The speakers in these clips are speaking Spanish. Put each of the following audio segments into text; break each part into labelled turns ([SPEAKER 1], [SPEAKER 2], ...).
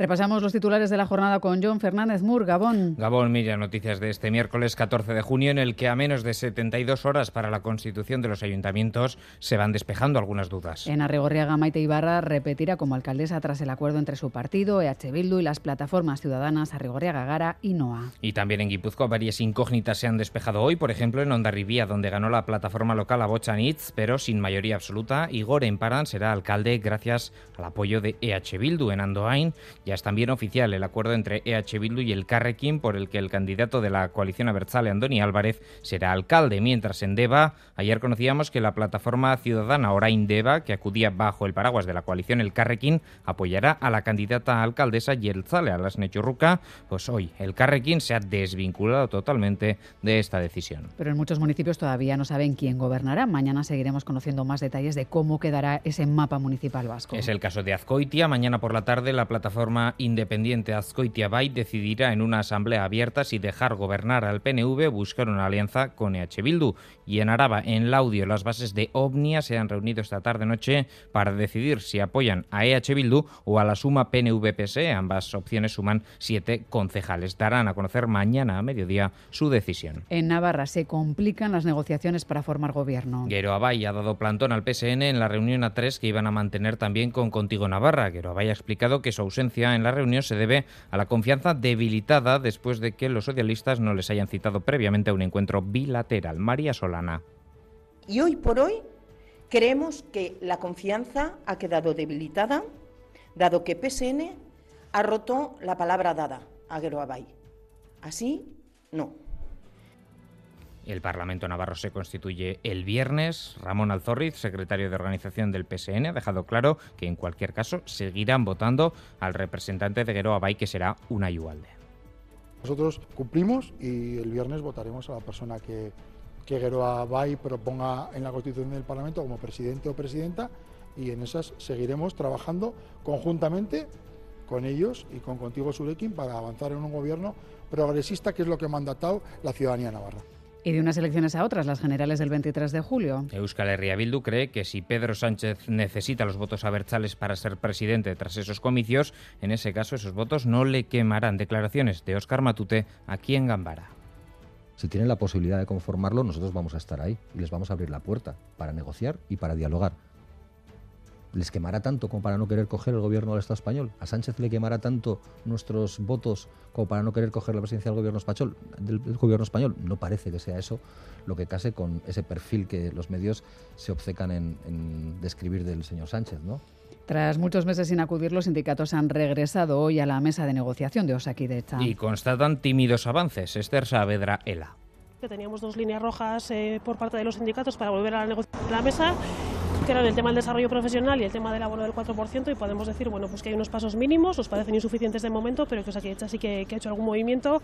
[SPEAKER 1] Repasamos los titulares de la jornada con John Fernández Mur, Gabón.
[SPEAKER 2] Gabón, mira, noticias de este miércoles 14 de junio, en el que a menos de 72 horas para la constitución de los ayuntamientos se van despejando algunas dudas.
[SPEAKER 1] En Arregorriaga, Maite Ibarra repetirá como alcaldesa tras el acuerdo entre su partido, EH Bildu y las plataformas ciudadanas Arregorriaga Gara y NOA.
[SPEAKER 2] Y también en Guipúzcoa varias incógnitas se han despejado hoy, por ejemplo en Ondarribía, donde ganó la plataforma local a Bochanitz, pero sin mayoría absoluta. Igor Emparan será alcalde gracias al apoyo de EH Bildu en Andoain ya es también oficial el acuerdo entre EH Bildu y el Carrequín por el que el candidato de la coalición Abertzale, Andoni Álvarez, será alcalde, mientras en Deva, ayer conocíamos que la plataforma ciudadana Orain Deva, que acudía bajo el paraguas de la coalición El Carrequín, apoyará a la candidata alcaldesa Yeltzale, a las Nechurruca, pues hoy el Carrequín se ha desvinculado totalmente de esta decisión.
[SPEAKER 1] Pero en muchos municipios todavía no saben quién gobernará. Mañana seguiremos conociendo más detalles de cómo quedará ese mapa municipal vasco.
[SPEAKER 2] Es el caso de Azcoitia. Mañana por la tarde la plataforma independiente Azcoitia Bay decidirá en una asamblea abierta si dejar gobernar al PNV o buscar una alianza con EH Bildu. Y en Araba, en Laudio, las bases de Omnia se han reunido esta tarde-noche para decidir si apoyan a EH Bildu o a la suma PNV-PSE. Ambas opciones suman siete concejales. Darán a conocer mañana a mediodía su decisión.
[SPEAKER 1] En Navarra se complican las negociaciones para formar gobierno.
[SPEAKER 2] Guero Abay ha dado plantón al PSN en la reunión a tres que iban a mantener también con Contigo Navarra. Guero Abay ha explicado que su ausencia en la reunión se debe a la confianza debilitada después de que los socialistas no les hayan citado previamente a un encuentro bilateral. María Solana.
[SPEAKER 3] Y hoy por hoy creemos que la confianza ha quedado debilitada, dado que PSN ha roto la palabra dada a Geroabay. Así, no.
[SPEAKER 2] El Parlamento Navarro se constituye el viernes. Ramón Alzorriz, secretario de organización del PSN, ha dejado claro que en cualquier caso seguirán votando al representante de Gueroa Bay, que será una igualde.
[SPEAKER 4] Nosotros cumplimos y el viernes votaremos a la persona que, que Gueroa Bay proponga en la constitución del Parlamento como presidente o presidenta y en esas seguiremos trabajando conjuntamente con ellos y con Contigo Surekin para avanzar en un gobierno progresista que es lo que ha mandatado la ciudadanía navarra.
[SPEAKER 1] Y de unas elecciones a otras, las generales del 23 de julio.
[SPEAKER 2] Euskal Herria Bildu cree que si Pedro Sánchez necesita los votos abertzales para ser presidente tras esos comicios, en ese caso esos votos no le quemarán. Declaraciones de Óscar Matute aquí en Gambara.
[SPEAKER 5] Si tienen la posibilidad de conformarlo, nosotros vamos a estar ahí y les vamos a abrir la puerta para negociar y para dialogar les quemará tanto como para no querer coger el gobierno del Estado español. A Sánchez le quemará tanto nuestros votos como para no querer coger la presidencia del gobierno español. Del, gobierno español. No parece que sea eso lo que case con ese perfil que los medios se obcecan en, describir del señor Sánchez, ¿no?
[SPEAKER 1] Tras muchos meses sin acudir, los sindicatos han regresado hoy a la mesa de negociación de Osakidecha.
[SPEAKER 2] Y constatan tímidos avances. Esther Saavedra Ela.
[SPEAKER 6] Que teníamos dos líneas rojas eh, por parte de los sindicatos para volver a la, la mesa que eran el tema del desarrollo profesional y el tema del abono del 4%, y podemos decir bueno, pues que hay unos pasos mínimos, nos parecen insuficientes de momento, pero que Osakidecha sí que, que ha hecho algún movimiento.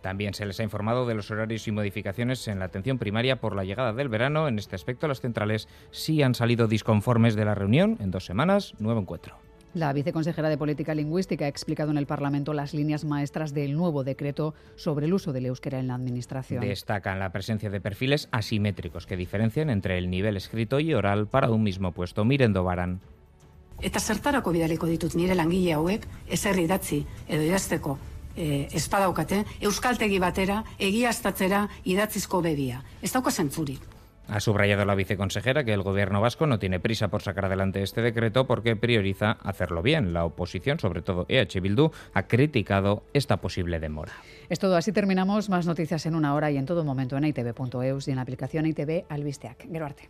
[SPEAKER 2] También se les ha informado de los horarios y modificaciones en la atención primaria por la llegada del verano. En este aspecto, las centrales sí han salido disconformes de la reunión. En dos semanas, nuevo encuentro.
[SPEAKER 1] La viceconsejera de Política Lingüística ha explicado en el Parlamento las líneas maestras del nuevo decreto sobre el uso del euskera en la Administración.
[SPEAKER 2] Destacan la presencia de perfiles asimétricos que diferencian entre el nivel escrito y oral para un mismo puesto. Miren Dobaran.
[SPEAKER 7] Eta zertarako bidaliko ditut nire langile hauek ezer idatzi edo idazteko e, espadaukate euskaltegi batera egiaztatzera idatzizko bebia. Ez dauka zentzurik.
[SPEAKER 2] Ha subrayado la viceconsejera que el gobierno vasco no tiene prisa por sacar adelante este decreto porque prioriza hacerlo bien. La oposición, sobre todo EH Bildu, ha criticado esta posible demora.
[SPEAKER 1] Es todo, así terminamos. Más noticias en una hora y en todo momento en itv.eus y en la aplicación ITV Albisteac. Gero arte.